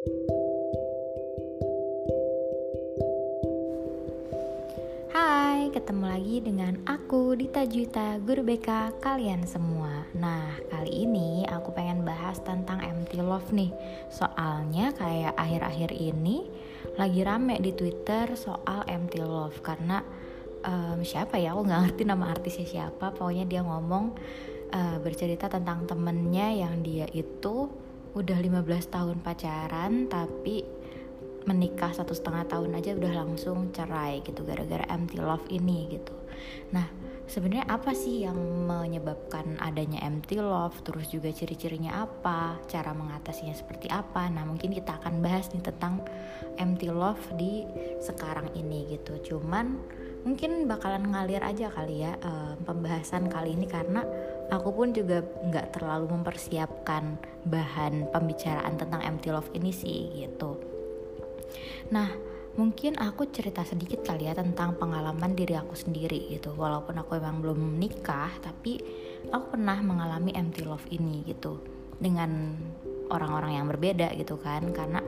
Hai, ketemu lagi dengan aku Dita Juita, guru BK kalian semua. Nah, kali ini aku pengen bahas tentang empty love nih. Soalnya kayak akhir-akhir ini lagi rame di Twitter soal empty love karena um, siapa ya? Aku nggak ngerti nama artisnya siapa. Pokoknya dia ngomong uh, bercerita tentang temennya yang dia itu udah 15 tahun pacaran tapi menikah satu setengah tahun aja udah langsung cerai gitu gara-gara empty love ini gitu. Nah sebenarnya apa sih yang menyebabkan adanya empty love? Terus juga ciri-cirinya apa? Cara mengatasinya seperti apa? Nah mungkin kita akan bahas nih tentang empty love di sekarang ini gitu. Cuman mungkin bakalan ngalir aja kali ya uh, pembahasan kali ini karena aku pun juga nggak terlalu mempersiapkan bahan pembicaraan tentang empty love ini sih gitu. Nah, mungkin aku cerita sedikit kali ya tentang pengalaman diri aku sendiri gitu. Walaupun aku emang belum menikah, tapi aku pernah mengalami empty love ini gitu. Dengan orang-orang yang berbeda gitu kan. Karena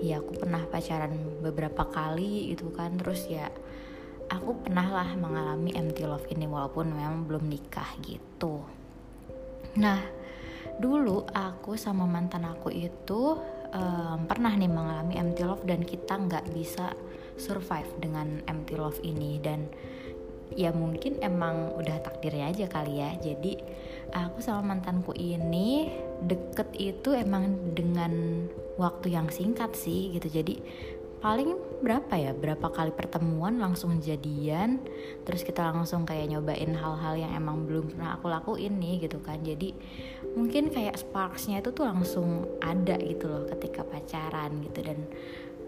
ya aku pernah pacaran beberapa kali gitu kan. Terus ya aku pernah lah mengalami empty love ini walaupun memang belum nikah gitu. Nah dulu aku sama mantan aku itu um, pernah nih mengalami empty love dan kita nggak bisa survive dengan empty love ini. Dan ya mungkin emang udah takdirnya aja kali ya. Jadi aku sama mantanku ini deket itu emang dengan waktu yang singkat sih gitu. Jadi paling berapa ya? Berapa kali pertemuan langsung jadian terus kita langsung kayak nyobain hal-hal yang emang belum pernah aku lakuin nih gitu kan. Jadi mungkin kayak sparksnya itu tuh langsung ada gitu loh ketika pacaran gitu. Dan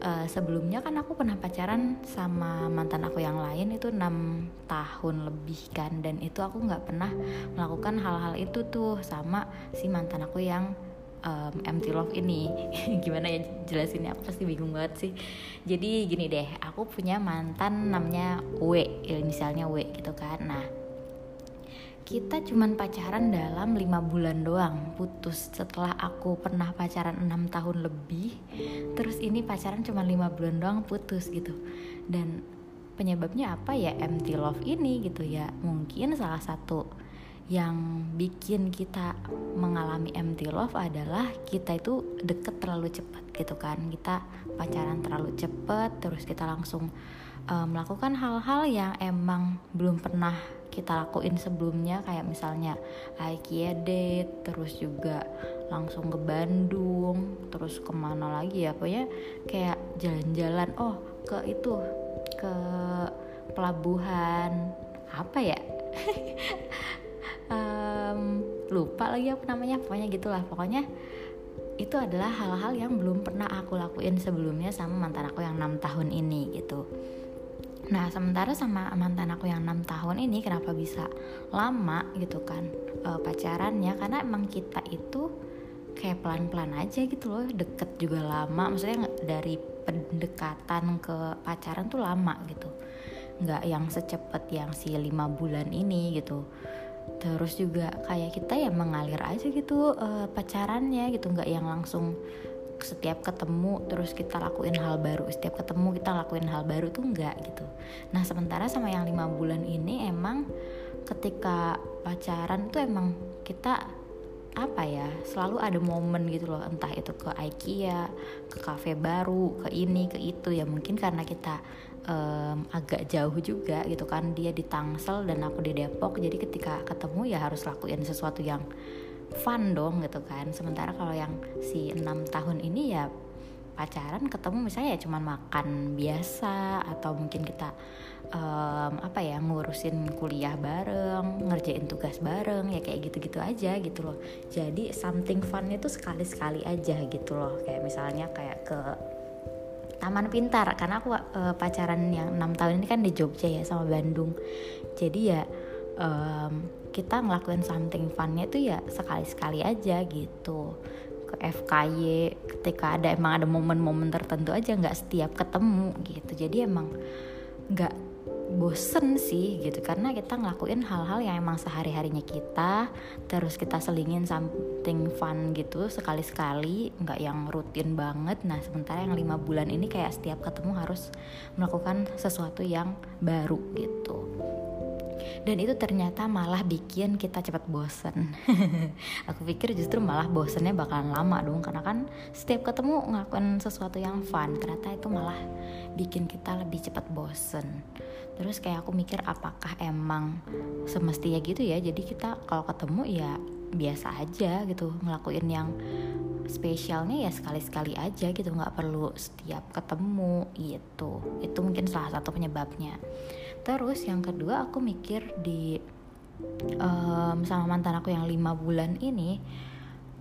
uh, sebelumnya kan aku pernah pacaran sama mantan aku yang lain itu enam tahun lebih kan. Dan itu aku nggak pernah melakukan hal-hal itu tuh sama si mantan aku yang um, empty love ini. Gimana ya jelasinnya? Aku pasti bingung banget sih. Jadi gini deh aku punya mantan namanya W misalnya W gitu kan. Nah kita cuman pacaran dalam lima bulan doang. Putus setelah aku pernah pacaran enam tahun lebih terus ini pacaran cuma lima bulan doang putus gitu. Dan penyebabnya apa ya? Empty love ini gitu ya. Mungkin salah satu yang bikin kita mengalami empty love adalah kita itu deket terlalu cepat gitu kan. Kita pacaran terlalu cepat terus kita langsung uh, melakukan hal-hal yang emang belum pernah kita lakuin sebelumnya. Kayak misalnya IKEA date terus juga langsung ke Bandung terus ke mana lagi ya. Pokoknya kayak jalan-jalan. Oh ke itu ke pelabuhan. Apa ya lupa lagi apa namanya pokoknya gitulah. Pokoknya itu adalah hal-hal yang belum pernah aku lakuin sebelumnya sama mantan aku yang enam tahun ini gitu. Nah sementara sama mantan aku yang enam tahun ini kenapa bisa lama gitu kan e, pacarannya? Karena emang kita itu kayak pelan-pelan aja gitu loh deket juga lama. Maksudnya dari pendekatan ke pacaran tuh lama gitu. Nggak yang secepat yang si lima bulan ini gitu terus juga kayak kita ya mengalir aja gitu uh, pacarannya gitu. Nggak yang langsung setiap ketemu terus kita lakuin hal baru. Setiap ketemu kita lakuin hal baru tuh enggak gitu. Nah sementara sama yang lima bulan ini emang ketika pacaran tuh emang kita apa ya selalu ada momen gitu loh. Entah itu ke IKEA ke cafe baru ke ini ke itu. Ya mungkin karena kita um, agak jauh juga gitu kan. Dia di Tangsel dan aku di Depok. Jadi ketika ketemu ya harus lakuin sesuatu yang fun dong gitu kan. Sementara kalau yang si enam tahun ini ya pacaran ketemu misalnya ya cuma makan biasa atau mungkin kita um, apa ya ngurusin kuliah bareng ngerjain tugas bareng ya kayak gitu-gitu aja gitu loh. Jadi something fun itu sekali-sekali aja gitu loh. Kayak misalnya kayak ke Taman Pintar. Karena aku uh, pacaran yang enam tahun ini kan di Jogja ya sama Bandung. Jadi ya um, kita ngelakuin something funnya itu ya sekali-sekali aja gitu. Ke FKY ketika ada emang ada momen-momen tertentu aja nggak setiap ketemu gitu. Jadi emang nggak bosen sih gitu karena kita ngelakuin hal-hal yang emang sehari-harinya kita terus kita selingin something fun gitu sekali-sekali nggak yang rutin banget. Nah sementara yang lima bulan ini kayak setiap ketemu harus melakukan sesuatu yang baru gitu dan itu ternyata malah bikin kita cepat bosen. Aku pikir justru malah bosennya bakalan lama dong karena kan setiap ketemu ngelakuin sesuatu yang fun ternyata itu malah bikin kita lebih cepat bosen. Terus kayak aku mikir apakah emang semestinya gitu ya? Jadi kita kalau ketemu ya biasa aja gitu ngelakuin yang spesialnya ya sekali-sekali aja gitu nggak perlu setiap ketemu gitu. Itu mungkin salah satu penyebabnya terus yang kedua aku mikir di um, sama mantan aku yang lima bulan ini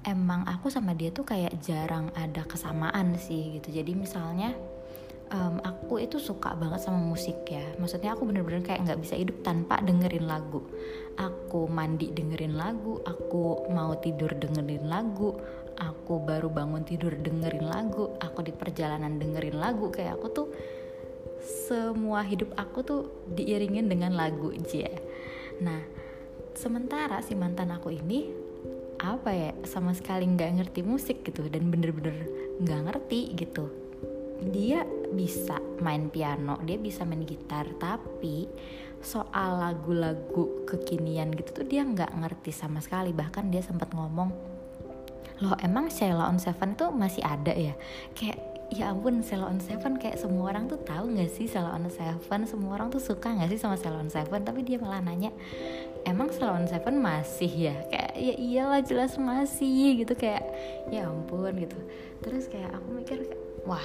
emang aku sama dia tuh kayak jarang ada kesamaan sih gitu. Jadi misalnya um, aku itu suka banget sama musik ya. Maksudnya aku bener-bener kayak nggak bisa hidup tanpa dengerin lagu. Aku mandi dengerin lagu aku mau tidur dengerin lagu aku baru bangun tidur dengerin lagu aku di perjalanan dengerin lagu kayak aku tuh semua hidup aku tuh diiringin dengan lagu aja nah sementara si mantan aku ini apa ya sama sekali nggak ngerti musik gitu dan bener-bener nggak ngerti gitu. Dia bisa main piano dia bisa main gitar tapi soal lagu-lagu kekinian gitu tuh dia nggak ngerti sama sekali. Bahkan dia sempat ngomong loh emang Sheila on Seven tuh masih ada ya? Kayak ya ampun Sailor on Seven kayak semua orang tuh tahu nggak sih Sailor on Seven? Semua orang tuh suka nggak sih sama Sailor on Seven? Tapi dia malah nanya emang Sailor on Seven masih ya? Kayak ya iyalah jelas masih gitu. Kayak ya ampun gitu. Terus kayak aku mikir wah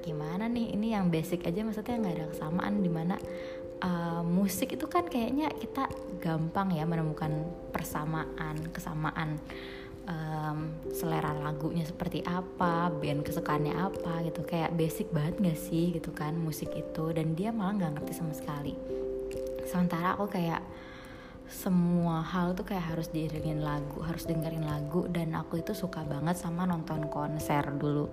gimana nih? Ini yang basic aja maksudnya nggak ada kesamaan di mana uh, musik itu kan kayaknya kita gampang ya menemukan persamaan kesamaan um, selera lagunya seperti apa, band kesukaannya apa gitu kayak basic banget gak sih gitu kan musik itu dan dia malah nggak ngerti sama sekali. Sementara aku kayak semua hal tuh kayak harus diiringin lagu, harus dengerin lagu dan aku itu suka banget sama nonton konser dulu.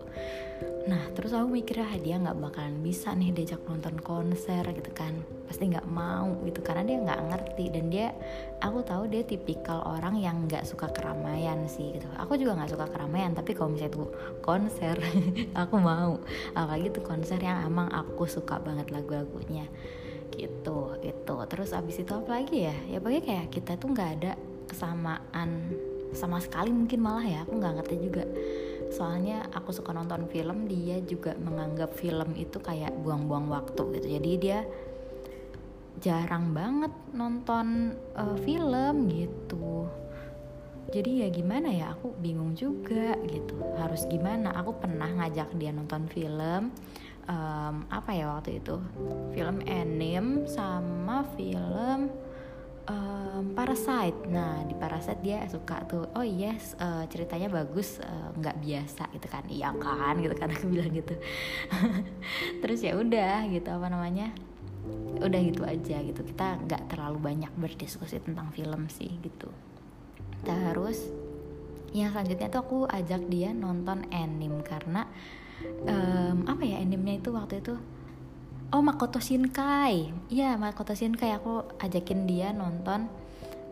Nah terus aku mikir ah dia nggak bakalan bisa nih diajak nonton konser gitu kan, pasti nggak mau gitu karena dia nggak ngerti dan dia, aku tahu dia tipikal orang yang nggak suka keramaian sih gitu. Aku juga nggak suka keramaian tapi kalau misalnya tuh konser aku mau, apalagi tuh konser yang emang aku suka banget lagu-lagunya gitu itu terus abis itu apa lagi ya? Ya pokoknya kayak kita tuh nggak ada kesamaan sama sekali mungkin malah ya aku nggak ngerti juga. Soalnya aku suka nonton film dia juga menganggap film itu kayak buang-buang waktu gitu. Jadi dia jarang banget nonton uh, film gitu. Jadi ya gimana ya aku bingung juga gitu. Harus gimana? Aku pernah ngajak dia nonton film um, apa ya waktu itu film anime sama film um, Parasite. Nah di Parasite dia suka tuh, oh yes uh, ceritanya bagus, uh, nggak biasa gitu kan, iya kan gitu kan aku bilang gitu. Terus ya udah gitu apa namanya, udah gitu aja gitu kita nggak terlalu banyak berdiskusi tentang film sih gitu. Terus yang selanjutnya tuh aku ajak dia nonton anime karena um, apa ya animenya itu waktu itu? Oh Makoto Shinkai. Iya Makoto Shinkai. Aku ajakin dia nonton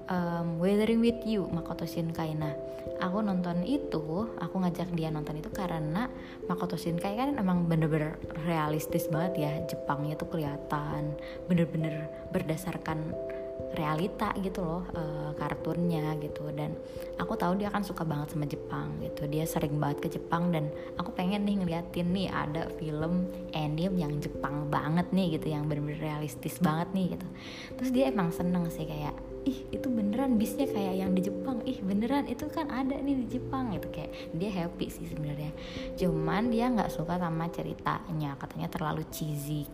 um, Weathering with You Makoto Shinkai. Nah aku nonton itu aku ngajak dia nonton itu karena Makoto Shinkai kan emang bener-bener realistis banget ya. Jepangnya tuh kelihatan bener-bener berdasarkan realita gitu loh uh, kartunnya gitu. Dan aku tahu dia kan suka banget sama Jepang gitu. Dia sering banget ke Jepang dan aku pengen nih ngeliatin nih ada film anime yang Jepang banget nih gitu yang bener-bener realistis banget nih gitu. Terus dia emang seneng sih kayak ih itu beneran bisnya kayak yang di Jepang. Ih beneran itu kan ada nih di Jepang. Gitu kayak dia happy sih sebenarnya. Cuman dia nggak suka sama ceritanya katanya terlalu cheesy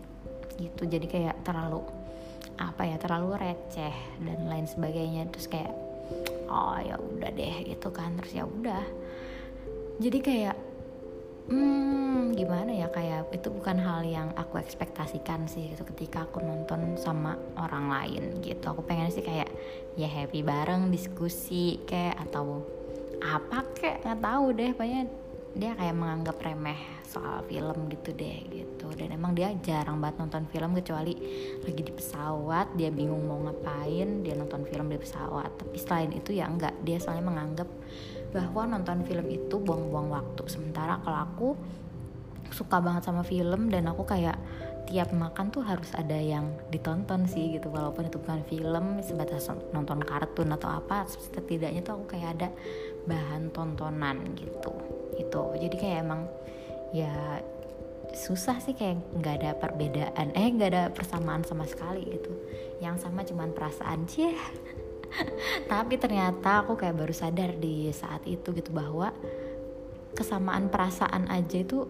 gitu. Jadi kayak terlalu apa ya terlalu receh dan lain sebagainya. Terus kayak oh ya udah deh gitu kan. Terus ya udah. Jadi kayak hmm gimana ya kayak itu bukan hal yang aku ekspektasikan sih gitu. Ketika aku nonton sama orang lain gitu. Aku pengen sih kayak ya happy bareng diskusi kayak atau apa kayak nggak tahu deh. Pokoknya dia kayak menganggap remeh soal film gitu deh gitu. Dan emang dia jarang banget nonton film kecuali lagi di pesawat dia bingung mau ngapain dia nonton film di pesawat. Tapi selain itu ya enggak dia soalnya menganggap bahwa nonton film itu buang-buang waktu. Sementara kalau aku suka banget sama film dan aku kayak tiap makan tuh harus ada yang ditonton sih gitu. Walaupun itu bukan film sebatas nonton kartun atau apa setidaknya tuh aku kayak ada bahan tontonan gitu. Itu jadi kayak emang ya susah sih kayak nggak ada perbedaan eh nggak ada persamaan sama sekali gitu. Yang sama cuman perasaan sih tapi ternyata aku kayak baru sadar di saat itu gitu bahwa kesamaan perasaan aja itu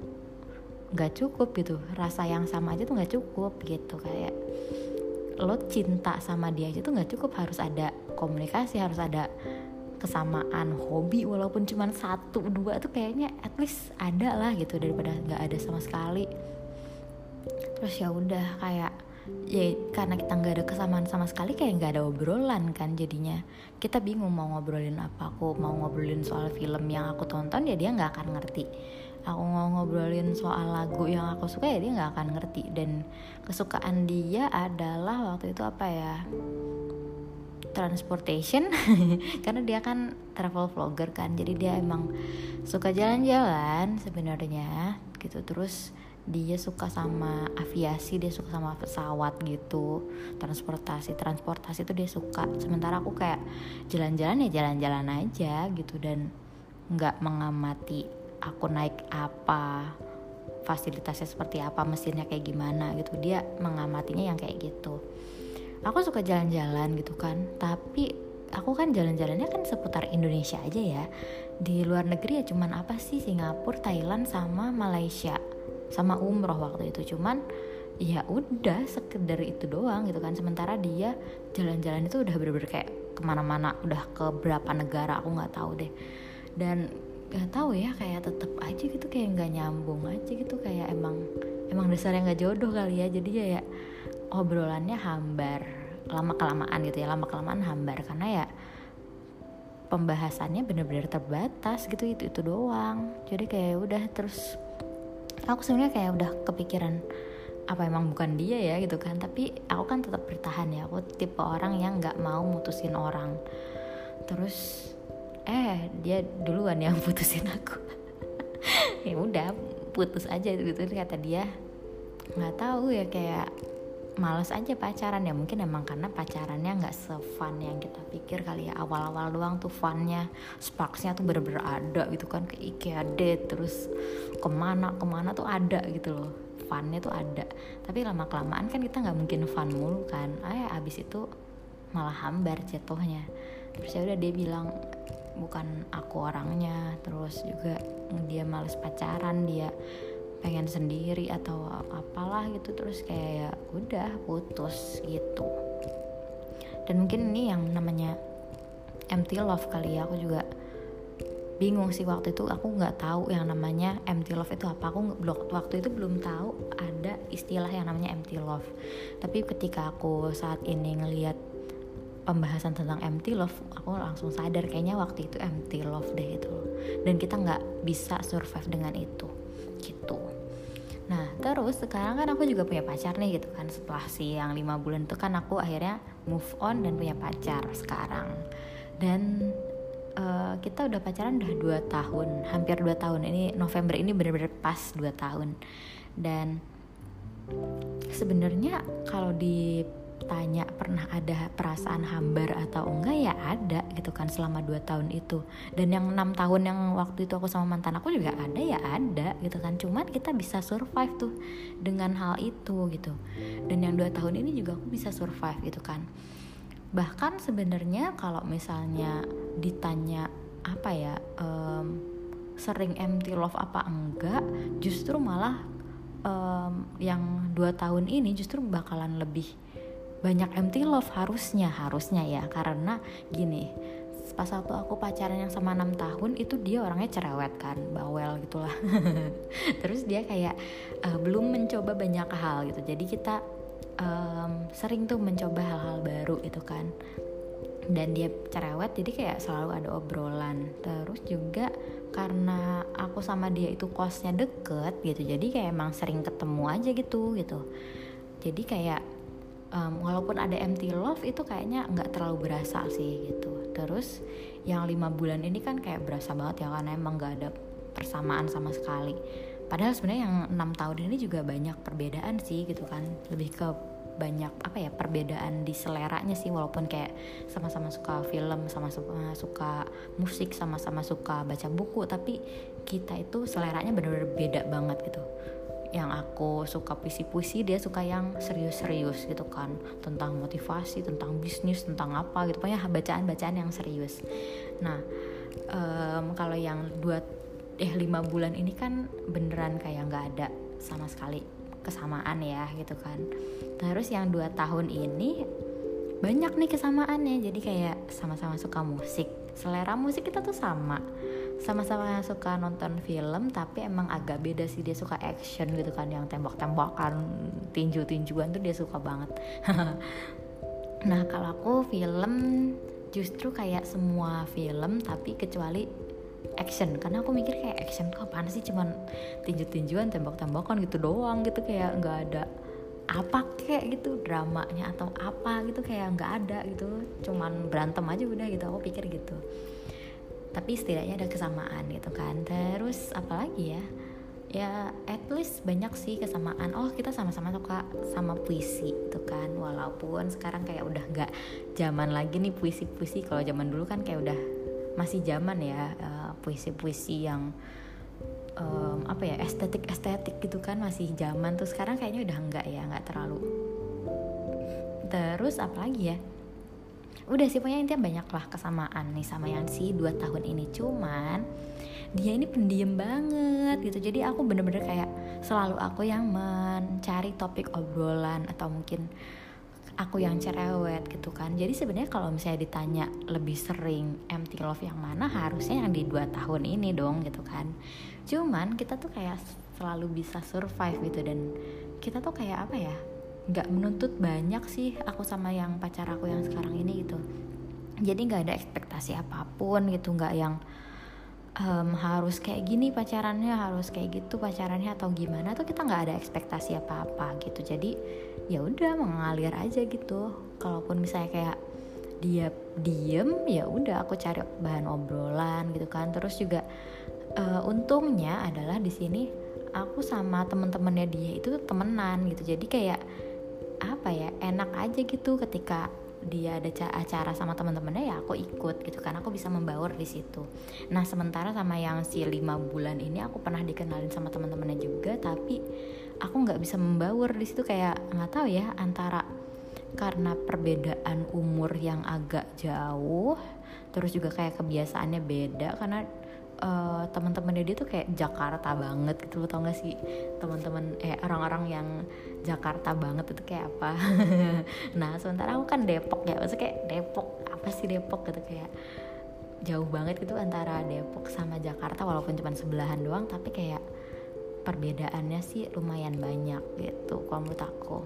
nggak cukup gitu. Rasa yang sama aja tuh nggak cukup gitu. Kayak lo cinta sama dia aja tuh nggak cukup. Harus ada komunikasi harus ada kesamaan hobi walaupun cuma satu dua tuh kayaknya at least ada lah gitu daripada nggak ada sama sekali. Terus ya udah kayak ya karena kita nggak ada kesamaan sama sekali kayak nggak ada obrolan kan jadinya. Kita bingung mau ngobrolin apa aku mau ngobrolin soal film yang aku tonton ya dia nggak akan ngerti. Aku mau ngobrolin soal lagu yang aku suka ya dia nggak akan ngerti. Dan kesukaan dia adalah waktu itu apa ya transportation karena dia kan travel vlogger kan jadi dia emang suka jalan-jalan sebenarnya gitu. Terus dia suka sama aviasi dia suka sama pesawat gitu transportasi transportasi itu dia suka. Sementara aku kayak jalan-jalan ya jalan-jalan aja gitu dan nggak mengamati aku naik apa fasilitasnya seperti apa mesinnya kayak gimana gitu. Dia mengamatinya yang kayak gitu aku suka jalan-jalan gitu kan. Tapi aku kan jalan-jalannya kan seputar Indonesia aja ya. Di luar negeri ya cuman apa sih? Singapura Thailand sama Malaysia. Sama umroh waktu itu. Cuman ya udah sekedar itu doang gitu kan. Sementara dia jalan-jalan itu udah bener-bener kayak ke mana-mana. Udah ke berapa negara aku nggak tahu deh. Dan nggak tahu ya kayak tetep aja gitu kayak nggak nyambung aja gitu. Kayak emang emang dasarnya nggak jodoh kali ya. Jadi ya, ya obrolannya hambar lama kelamaan gitu ya lama kelamaan hambar. Karena ya pembahasannya bener-bener terbatas gitu itu itu doang. Jadi kayak udah terus aku sebenarnya kayak udah kepikiran apa emang bukan dia ya gitu kan. Tapi aku kan tetap bertahan ya aku tipe orang yang nggak mau mutusin orang. Terus eh dia duluan yang putusin aku. Ya udah putus aja gitu. Kata dia nggak tahu ya kayak males aja pacaran. Ya mungkin emang karena pacarannya nggak sefun yang kita pikir kali ya. Awal-awal doang tuh funnya. Sparksnya tuh bener-bener ada gitu kan. Ke IKEA date terus ke mana ke mana tuh ada gitu loh. Funnya tuh ada. Tapi lama kelamaan kan kita nggak mungkin fun mulu kan. Eh abis itu malah hambar jatuhnya. Terus ya udah dia bilang bukan aku orangnya. Terus juga dia males pacaran dia pengen sendiri atau apalah gitu terus kayak ya udah putus gitu. Dan mungkin ini yang namanya empty love kali ya aku juga bingung sih waktu itu aku nggak tahu yang namanya empty love itu apa. Aku waktu itu belum tahu ada istilah yang namanya empty love. Tapi ketika aku saat ini ngelihat pembahasan tentang empty love aku langsung sadar kayaknya waktu itu empty love deh itu dan kita nggak bisa survive dengan itu nah terus sekarang kan aku juga punya pacar nih gitu kan. Setelah si yang lima bulan itu kan aku akhirnya move on dan punya pacar sekarang. Dan uh, kita udah pacaran udah dua tahun. Hampir dua tahun. Ini November ini bener-bener pas dua tahun. Dan sebenarnya kalau di tanya pernah ada perasaan hambar atau enggak? Ya ada gitu kan selama dua tahun itu. Dan yang enam tahun yang waktu itu aku sama mantan aku juga ada ya ada gitu kan. Cuman kita bisa survive tuh dengan hal itu gitu. Dan yang dua tahun ini juga aku bisa survive gitu kan. Bahkan sebenarnya kalau misalnya ditanya apa ya um, sering empty love apa enggak justru malah um, yang dua tahun ini justru bakalan lebih banyak empty love harusnya harusnya ya. Karena gini pas waktu aku pacaran yang sama enam tahun itu dia orangnya cerewet kan bawel gitulah terus dia kayak uh, belum mencoba banyak hal gitu. Jadi kita um, sering tuh mencoba hal-hal baru itu kan. Dan dia cerewet jadi kayak selalu ada obrolan. Terus juga karena aku sama dia itu kosnya deket gitu jadi kayak emang sering ketemu aja gitu gitu. Jadi kayak um, walaupun ada empty love itu kayaknya nggak terlalu berasa sih gitu. Terus yang lima bulan ini kan kayak berasa banget ya karena emang nggak ada persamaan sama sekali. Padahal sebenarnya yang enam tahun ini juga banyak perbedaan sih gitu kan. Lebih ke banyak apa ya perbedaan di seleranya sih walaupun kayak sama-sama suka film sama-sama suka musik sama-sama suka baca buku tapi kita itu seleranya benar-benar beda banget gitu yang aku suka puisi-puisi dia suka yang serius-serius gitu kan. Tentang motivasi tentang bisnis tentang apa gitu. Pokoknya bacaan-bacaan yang serius. Nah um, kalau yang dua eh lima bulan ini kan beneran kayak nggak ada sama sekali kesamaan ya gitu kan. Terus yang dua tahun ini banyak nih kesamaannya. Jadi kayak sama-sama suka musik. Selera musik kita tuh sama sama-sama suka nonton film tapi emang agak beda sih. Dia suka action gitu kan yang tembak-tembakan tinju-tinjuan tuh dia suka banget. Nah kalau aku film justru kayak semua film tapi kecuali action. Karena aku mikir kayak action tuh apaan sih? Cuman tinju-tinjuan tembak-tembakan gitu doang gitu kayak nggak ada apa kayak gitu dramanya atau apa gitu kayak nggak ada gitu. Cuman berantem aja udah gitu aku pikir gitu tapi setidaknya ada kesamaan gitu kan. Terus apalagi ya? Ya at least banyak sih kesamaan. Oh kita sama-sama suka sama puisi itu kan. Walaupun sekarang kayak udah nggak zaman lagi nih puisi-puisi. Kalau zaman dulu kan kayak udah masih zaman ya uh, puisi-puisi yang um, apa ya estetik estetik gitu kan masih zaman. Tuh sekarang kayaknya udah enggak ya nggak terlalu. Terus apa lagi ya udah sih pokoknya intinya banyak lah kesamaan nih sama yang si dua tahun ini. Cuman dia ini pendiam banget gitu. Jadi aku bener-bener kayak selalu aku yang mencari topik obrolan atau mungkin aku yang cerewet gitu kan. Jadi sebenarnya kalau misalnya ditanya lebih sering empty love yang mana harusnya yang di dua tahun ini dong gitu kan. Cuman kita tuh kayak selalu bisa survive gitu dan kita tuh kayak apa ya nggak menuntut banyak sih aku sama yang pacar aku yang sekarang ini gitu. Jadi nggak ada ekspektasi apa pun gitu nggak yang um, harus kayak gini pacarannya harus kayak gitu pacarannya atau gimana tuh kita nggak ada ekspektasi apa apa gitu. Jadi ya udah mengalir aja gitu. Kalaupun misalnya kayak dia diem ya udah aku cari bahan obrolan gitu kan. Terus juga uh, untungnya adalah di sini aku sama temen-temennya dia itu temenan gitu. Jadi kayak apa ya enak aja gitu ketika dia ada acara sama teman-temannya ya aku ikut gitu kan aku bisa membaur di situ. Nah sementara sama yang si lima bulan ini aku pernah dikenalin sama teman-temannya juga tapi aku nggak bisa membaur di situ kayak nggak tahu ya antara karena perbedaan umur yang agak jauh terus juga kayak kebiasaannya beda karena uh, teman-temannya dia tuh kayak Jakarta banget gitu tau gak sih? Teman-teman eh orang-orang yang Jakarta banget itu kayak apa? Nah sementara aku kan Depok ya maksudnya kayak Depok apa sih Depok gitu kayak jauh banget gitu antara Depok sama Jakarta walaupun cuma sebelahan doang tapi kayak perbedaannya sih lumayan banyak gitu menurut aku.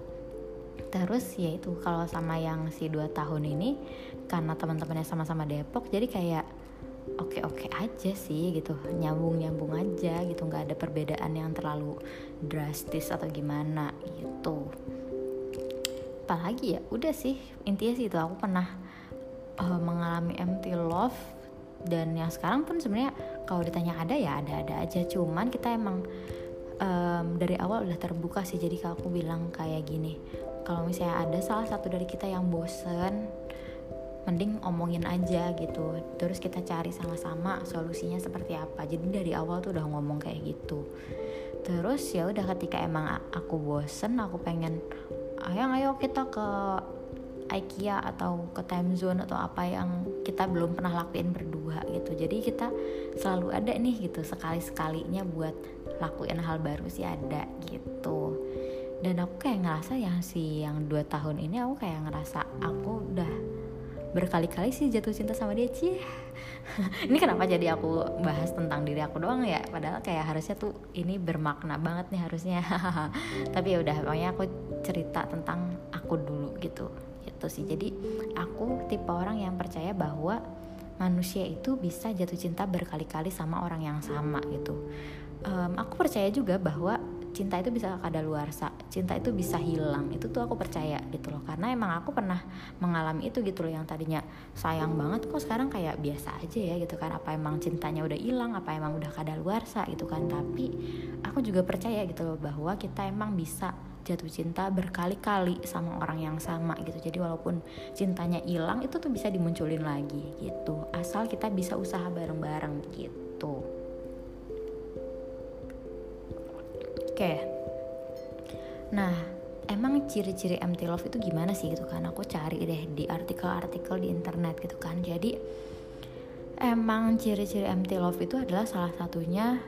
Terus ya itu kalau sama yang si dua tahun ini karena teman-temannya sama-sama Depok jadi kayak oke-oke aja sih gitu nyambung-nyambung aja gitu nggak ada perbedaan yang terlalu drastis atau gimana gitu. Apalagi ya udah sih intinya sih itu aku pernah uh, mengalami empty love dan yang sekarang pun sebenarnya kalau ditanya ada ya ada-ada aja cuman kita emang um, dari awal udah terbuka sih jadi kalau aku bilang kayak gini kalau misalnya ada salah satu dari kita yang bosen mending omongin aja gitu. Terus kita cari sama-sama solusinya seperti apa. Jadi dari awal tuh udah ngomong kayak gitu. Terus ya udah ketika emang aku bosen aku pengen ayo ayo kita ke IKEA atau ke time zone atau apa yang kita belum pernah lakuin berdua gitu. Jadi kita selalu ada nih gitu sekali sekalinya buat lakuin hal baru sih ada gitu. Dan aku kayak ngerasa yang si yang dua tahun ini aku kayak ngerasa aku udah berkali-kali sih jatuh cinta sama dia cie ini kenapa jadi aku bahas tentang diri aku doang ya? Padahal kayak harusnya tuh ini bermakna banget nih harusnya. Tapi ya udah pokoknya aku cerita tentang aku dulu gitu. Gitu sih. Jadi aku tipe orang yang percaya bahwa manusia itu bisa jatuh cinta berkali-kali sama orang yang sama gitu. Um, aku percaya juga bahwa cinta itu bisa kadaluarsa cinta itu bisa hilang. Itu tuh aku percaya gitu loh. Karena emang aku pernah mengalami itu gitu loh yang tadinya sayang banget kok sekarang kayak biasa aja ya gitu kan. Apa emang cintanya udah hilang apa emang udah kadaluarsa gitu kan. Tapi aku juga percaya gitu loh bahwa kita emang bisa jatuh cinta berkali-kali sama orang yang sama gitu. Jadi walaupun cintanya hilang itu tuh bisa dimunculin lagi gitu. Asal kita bisa usaha bareng-bareng gitu Oke. Nah, emang ciri-ciri empty love itu gimana sih gitu kan? Aku cari deh di artikel-artikel di internet gitu kan. Jadi emang ciri-ciri empty love itu adalah salah satunya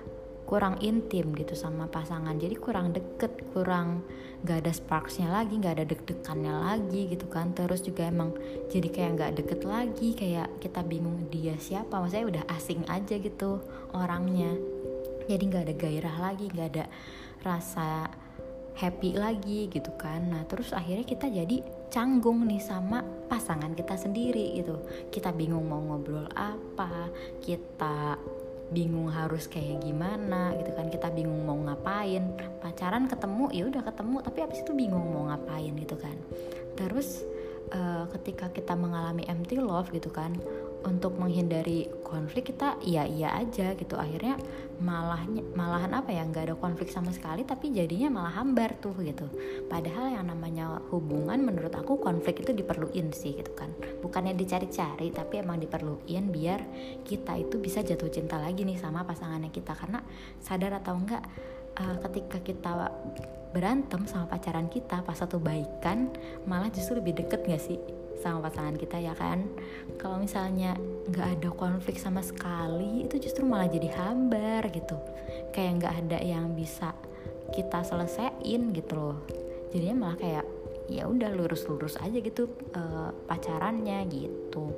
kurang intim gitu sama pasangan jadi kurang deket kurang gak ada sparksnya lagi gak ada deg-degannya lagi gitu kan terus juga emang jadi kayak gak deket lagi kayak kita bingung dia siapa maksudnya udah asing aja gitu orangnya jadi gak ada gairah lagi gak ada rasa happy lagi gitu kan. Nah terus akhirnya kita jadi canggung nih sama pasangan kita sendiri gitu. Kita bingung mau ngobrol apa kita bingung harus kayak gimana gitu kan. Kita bingung mau ngapain. Pacaran ketemu ya udah ketemu tapi abis itu bingung mau ngapain gitu kan. Terus uh, ketika kita mengalami empty love gitu kan untuk menghindari konflik kita iya iya aja gitu. Akhirnya malahnya malahan apa ya nggak ada konflik sama sekali tapi jadinya malah hambar tuh gitu. Padahal yang namanya hubungan menurut aku konflik itu diperluin sih gitu kan. Bukannya dicari-cari tapi emang diperluin biar kita itu bisa jatuh cinta lagi nih sama pasangannya kita. Karena sadar atau enggak uh, ketika kita berantem sama pacaran kita pas satu baikan malah justru lebih deket gak sih sama pasangan kita ya kan? Kalau misalnya nggak ada konflik sama sekali itu justru malah jadi hambar gitu. Kayak nggak ada yang bisa kita selesaiin gitu loh. Jadinya malah kayak ya udah lurus-lurus aja gitu uh, pacarannya gitu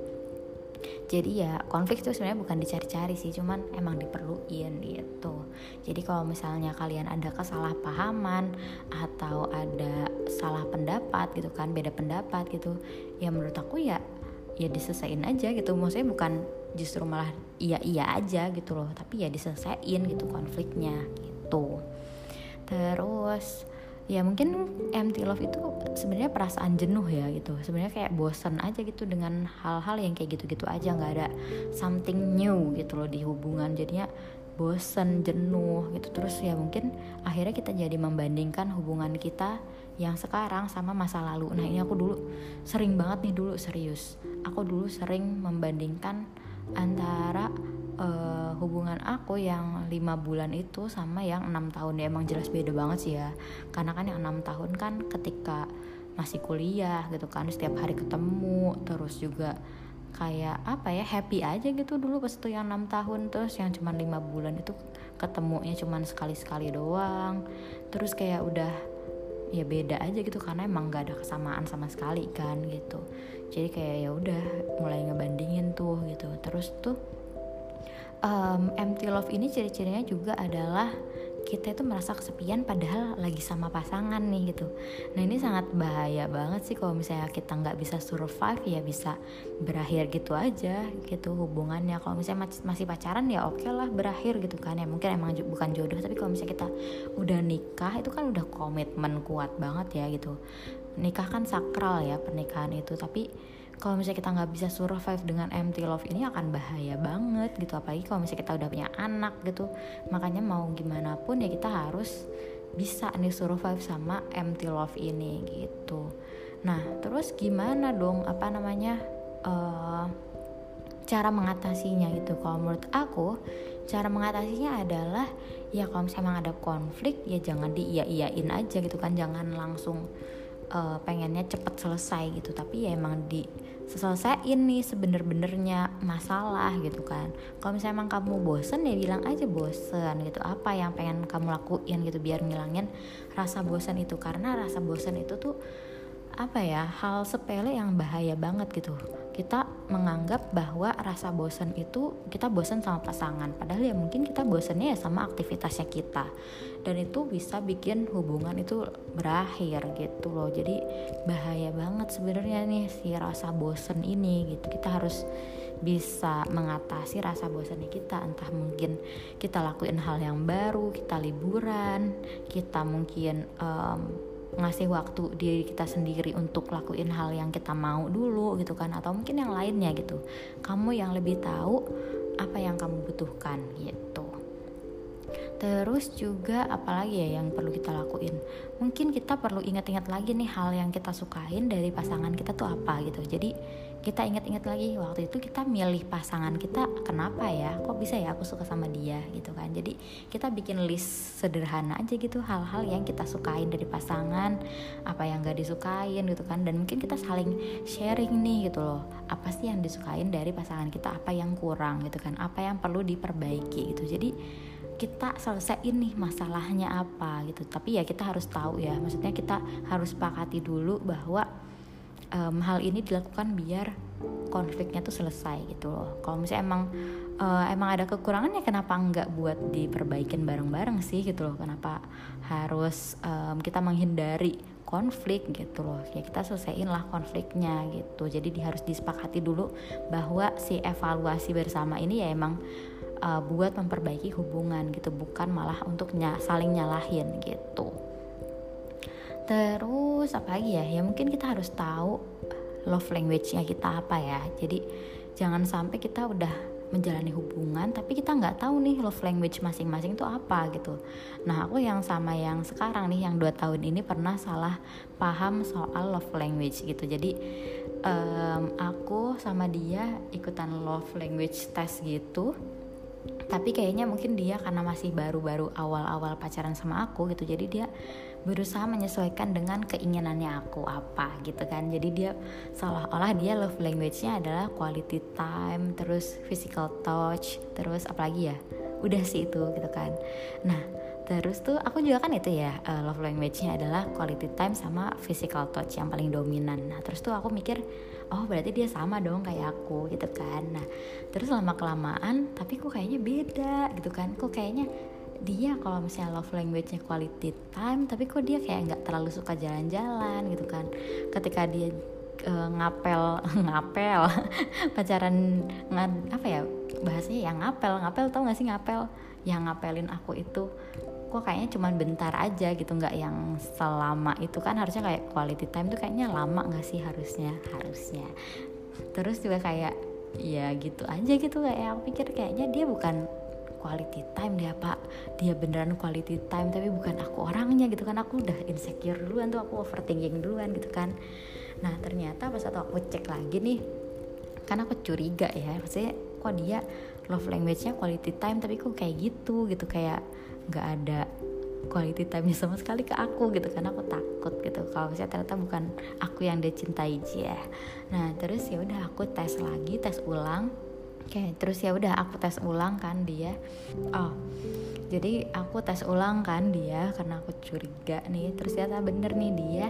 jadi ya konflik itu sebenarnya bukan dicari-cari sih cuman emang diperluin gitu. Jadi kalau misalnya kalian ada kesalahpahaman atau ada salah pendapat gitu kan beda pendapat gitu ya menurut aku ya ya diselesain aja gitu. Maksudnya bukan justru malah iya iya aja gitu loh tapi ya diselesain gitu konfliknya gitu. Terus ya mungkin empty love itu sebenarnya perasaan jenuh ya gitu. Sebenarnya kayak bosan aja gitu dengan hal-hal yang kayak gitu-gitu aja. Nggak ada something new gitu loh di hubungan. Jadinya bosan jenuh gitu. Terus ya mungkin akhirnya kita jadi membandingkan hubungan kita yang sekarang sama masa lalu. Nah ini aku dulu sering banget nih dulu serius. Aku dulu sering membandingkan antara uh, hubungan aku yang lima bulan itu sama yang enam tahun. Ya emang jelas beda banget sih ya. Karena kan yang enam tahun kan ketika masih kuliah gitu kan setiap hari ketemu terus juga kayak apa ya happy aja gitu dulu pas itu yang enam tahun. Terus yang cuma lima bulan itu ketemunya cuma sekali sekali doang. Terus kayak udah ya beda aja gitu karena emang gak ada kesamaan sama sekali kan gitu. Jadi kayak ya udah mulai ngebandingin tuh gitu. Terus tuh um, empty love ini ciri-cirinya juga adalah kita itu merasa kesepian padahal lagi sama pasangan nih gitu. Nah ini sangat bahaya banget sih kalau misalnya kita nggak bisa survive ya bisa berakhir gitu aja gitu hubungannya. Kalau misalnya masih pacaran ya oke okay lah berakhir gitu kan. Ya mungkin emang bukan jodoh tapi kalau misalnya kita udah nikah itu kan udah komitmen kuat banget ya gitu. Nikah kan sakral ya pernikahan itu. Tapi kalau misalnya kita nggak bisa survive dengan empty love ini akan bahaya banget gitu. Apalagi kalau misalnya kita udah punya anak gitu. Makanya mau gimana pun ya kita harus bisa nih survive sama empty love ini gitu. Nah terus gimana dong? Apa namanya uh, cara mengatasinya gitu? Kalau menurut aku cara mengatasinya adalah ya kalau misalnya ada konflik ya jangan diiya iyain aja gitu kan. Jangan langsung uh, pengennya cepet selesai gitu. Tapi ya emang di selesaiin nih sebener-benernya masalah gitu kan. Kalau misalnya emang kamu bosen ya bilang aja bosen gitu. Apa yang pengen kamu lakuin gitu biar ngilangin rasa bosen itu. Karena rasa bosen itu tuh apa ya hal sepele yang bahaya banget gitu. Kita menganggap bahwa rasa bosan itu kita bosan sama pasangan. Padahal ya mungkin kita bosannya ya sama aktivitasnya kita. Dan itu bisa bikin hubungan itu berakhir gitu loh. Jadi bahaya banget sebenarnya nih si rasa bosan ini gitu. Kita harus bisa mengatasi rasa bosannya kita. Entah mungkin kita lakuin hal yang baru kita liburan kita mungkin um, ngasih waktu diri kita sendiri untuk lakuin hal yang kita mau dulu gitu kan atau mungkin yang lainnya gitu kamu yang lebih tahu apa yang kamu butuhkan gitu Terus juga apalagi ya yang perlu kita lakuin? Mungkin kita perlu ingat-ingat lagi nih hal yang kita sukain dari pasangan kita tuh apa gitu. Jadi kita ingat-ingat lagi waktu itu kita milih pasangan kita kenapa ya? Kok bisa ya aku suka sama dia gitu kan. Jadi kita bikin list sederhana aja gitu hal-hal yang kita sukain dari pasangan, apa yang gak disukain gitu kan. Dan mungkin kita saling sharing nih gitu loh. Apa sih yang disukain dari pasangan kita, apa yang kurang gitu kan. Apa yang perlu diperbaiki gitu. Jadi kita selesaiin nih masalahnya apa gitu tapi ya kita harus tahu ya maksudnya kita harus sepakati dulu bahwa um, hal ini dilakukan biar konfliknya tuh selesai gitu loh. Kalau misalnya emang uh, emang ada kekurangan ya kenapa nggak buat diperbaikin bareng-bareng sih gitu loh? Kenapa harus um, kita menghindari konflik gitu loh? Ya kita selesaiin lah konfliknya gitu. Jadi harus disepakati dulu bahwa si evaluasi bersama ini ya emang uh, buat memperbaiki hubungan gitu bukan malah untuk ny saling nyalahin gitu terus apa lagi ya? Ya mungkin kita harus tahu love language-nya kita apa ya? Jadi jangan sampai kita udah menjalani hubungan tapi kita nggak tahu nih love language masing-masing itu apa gitu. Nah aku yang sama yang sekarang nih yang dua tahun ini pernah salah paham soal love language gitu. Jadi um, aku sama dia ikutan love language test gitu tapi kayaknya mungkin dia karena masih baru-baru awal-awal pacaran sama aku gitu jadi dia berusaha menyesuaikan dengan keinginannya aku apa gitu kan. Jadi dia seolah-olah dia love language-nya adalah quality time terus physical touch terus apalagi ya udah sih itu gitu kan. Nah terus tuh aku juga kan itu ya uh, love language-nya adalah quality time sama physical touch yang paling dominan. Nah terus tuh aku mikir oh berarti dia sama dong kayak aku gitu kan. Nah terus lama kelamaan tapi kok kayaknya beda gitu kan. Kok kayaknya dia kalau misalnya love language-nya quality time tapi kok dia kayak nggak terlalu suka jalan-jalan gitu kan. Ketika dia uh, ngapel ngapel pacaran ngad, apa ya bahasanya yang ngapel ngapel tau gak sih ngapel? Yang ngapelin aku itu kok kayaknya cuma bentar aja gitu nggak yang selama itu kan harusnya kayak quality time tuh kayaknya lama nggak sih harusnya harusnya. Terus juga kayak ya gitu aja gitu kayak aku pikir kayaknya dia bukan quality time dia pak. Dia beneran quality time tapi bukan aku orangnya gitu kan. Aku udah insecure duluan tuh aku overthinking duluan gitu kan. Nah ternyata pas aku cek lagi nih kan aku curiga ya maksudnya kok dia love language-nya quality time tapi kok kayak gitu gitu kayak nggak ada quality time sama sekali ke aku gitu karena aku takut gitu. Kalau misalnya ternyata bukan aku yang dia cintai dia nah terus ya udah aku tes lagi tes ulang. Oke terus ya udah aku tes ulang kan dia. Oh jadi aku tes ulang kan dia karena aku curiga nih. Terus ternyata bener nih dia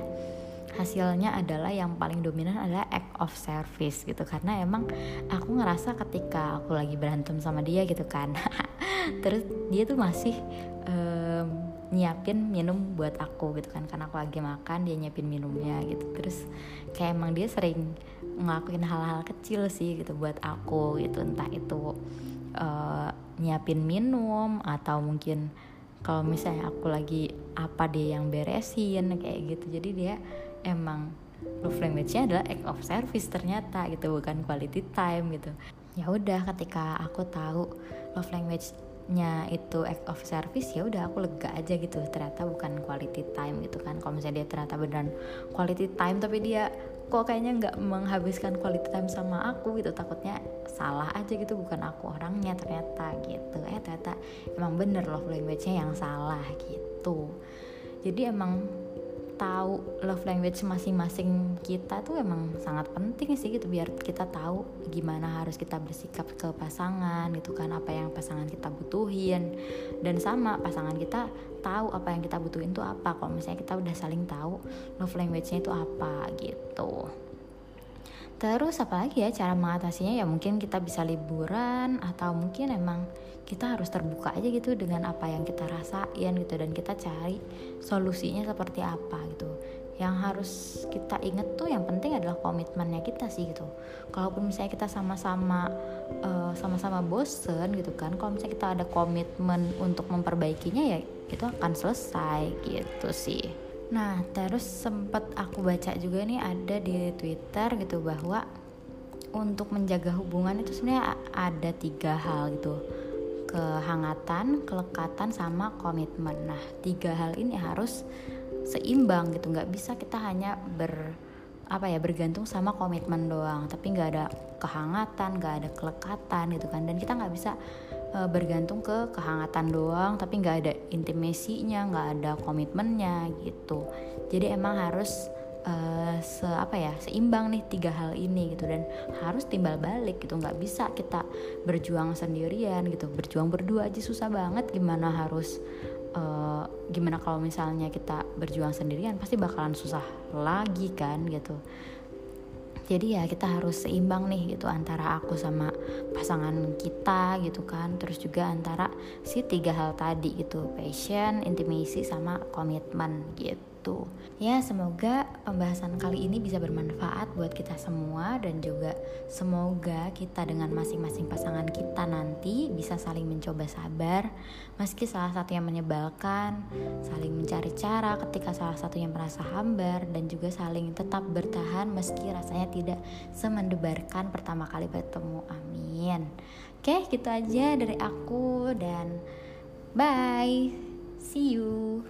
hasilnya adalah yang paling dominan adalah act of service gitu. Karena emang aku ngerasa ketika aku lagi berantem sama dia gitu kan. Terus dia tuh masih um, nyiapin minum buat aku gitu kan. Karena aku lagi makan dia nyiapin minumnya gitu. Terus kayak emang dia sering ngelakuin hal-hal kecil sih gitu buat aku gitu. Entah itu uh, nyiapin minum atau mungkin kalau misalnya aku lagi apa dia yang beresin kayak gitu. Jadi dia emang love language-nya adalah act of service ternyata gitu bukan quality time gitu. Ya udah ketika aku tahu love language-nya itu act of service ya udah aku lega aja gitu. Ternyata bukan quality time gitu kan. Kalau misalnya dia ternyata beneran quality time tapi dia kok kayaknya nggak menghabiskan quality time sama aku gitu. Takutnya salah aja gitu bukan aku orangnya ternyata gitu. Eh ternyata emang bener love language-nya yang salah gitu. Jadi emang tahu love language masing-masing kita tuh emang sangat penting sih gitu biar kita tahu gimana harus kita bersikap ke pasangan gitu kan apa yang pasangan kita butuhin. Dan sama pasangan kita tahu apa yang kita butuhin tuh apa. Kalau misalnya kita udah saling tahu love language-nya itu apa gitu terus apalagi ya cara mengatasinya? Ya mungkin kita bisa liburan atau mungkin emang kita harus terbuka aja gitu dengan apa yang kita rasain gitu dan kita cari solusinya seperti apa gitu. Yang harus kita inget tuh yang penting adalah komitmennya kita sih gitu. Kalaupun misalnya kita sama-sama uh, sama-sama bosen gitu kan kalau misalnya kita ada komitmen untuk memperbaikinya ya itu akan selesai gitu sih nah terus sempet aku baca juga nih ada di twitter gitu bahwa untuk menjaga hubungan itu sebenarnya ada tiga hal gitu. Kehangatan, kelekatan sama komitmen. Nah, tiga hal ini harus seimbang gitu. Nggak bisa kita hanya ber apa ya bergantung sama komitmen doang. Tapi nggak ada kehangatan nggak ada kelekatan gitu kan. Dan kita nggak bisa uh, bergantung ke kehangatan doang tapi nggak ada intimasinya nggak ada komitmennya gitu. Jadi emang harus uh, se apa ya seimbang nih tiga hal ini gitu. Dan harus timbal balik gitu nggak bisa kita berjuang sendirian gitu. Berjuang berdua aja susah banget. Gimana harus uh, gimana kalau misalnya kita berjuang sendirian pasti bakalan susah lagi kan gitu jadi ya kita harus seimbang nih gitu antara aku sama pasangan kita gitu kan. Terus juga antara si tiga hal tadi gitu passion intimacy sama komitmen gitu gitu. Ya, semoga pembahasan kali ini bisa bermanfaat buat kita semua dan juga semoga kita dengan masing-masing pasangan kita nanti bisa saling mencoba sabar meski salah satu yang menyebalkan, saling mencari cara ketika salah satunya merasa hambar dan juga saling tetap bertahan meski rasanya tidak semendebarkan pertama kali bertemu. Amin. Oke, gitu aja dari aku dan bye. See you.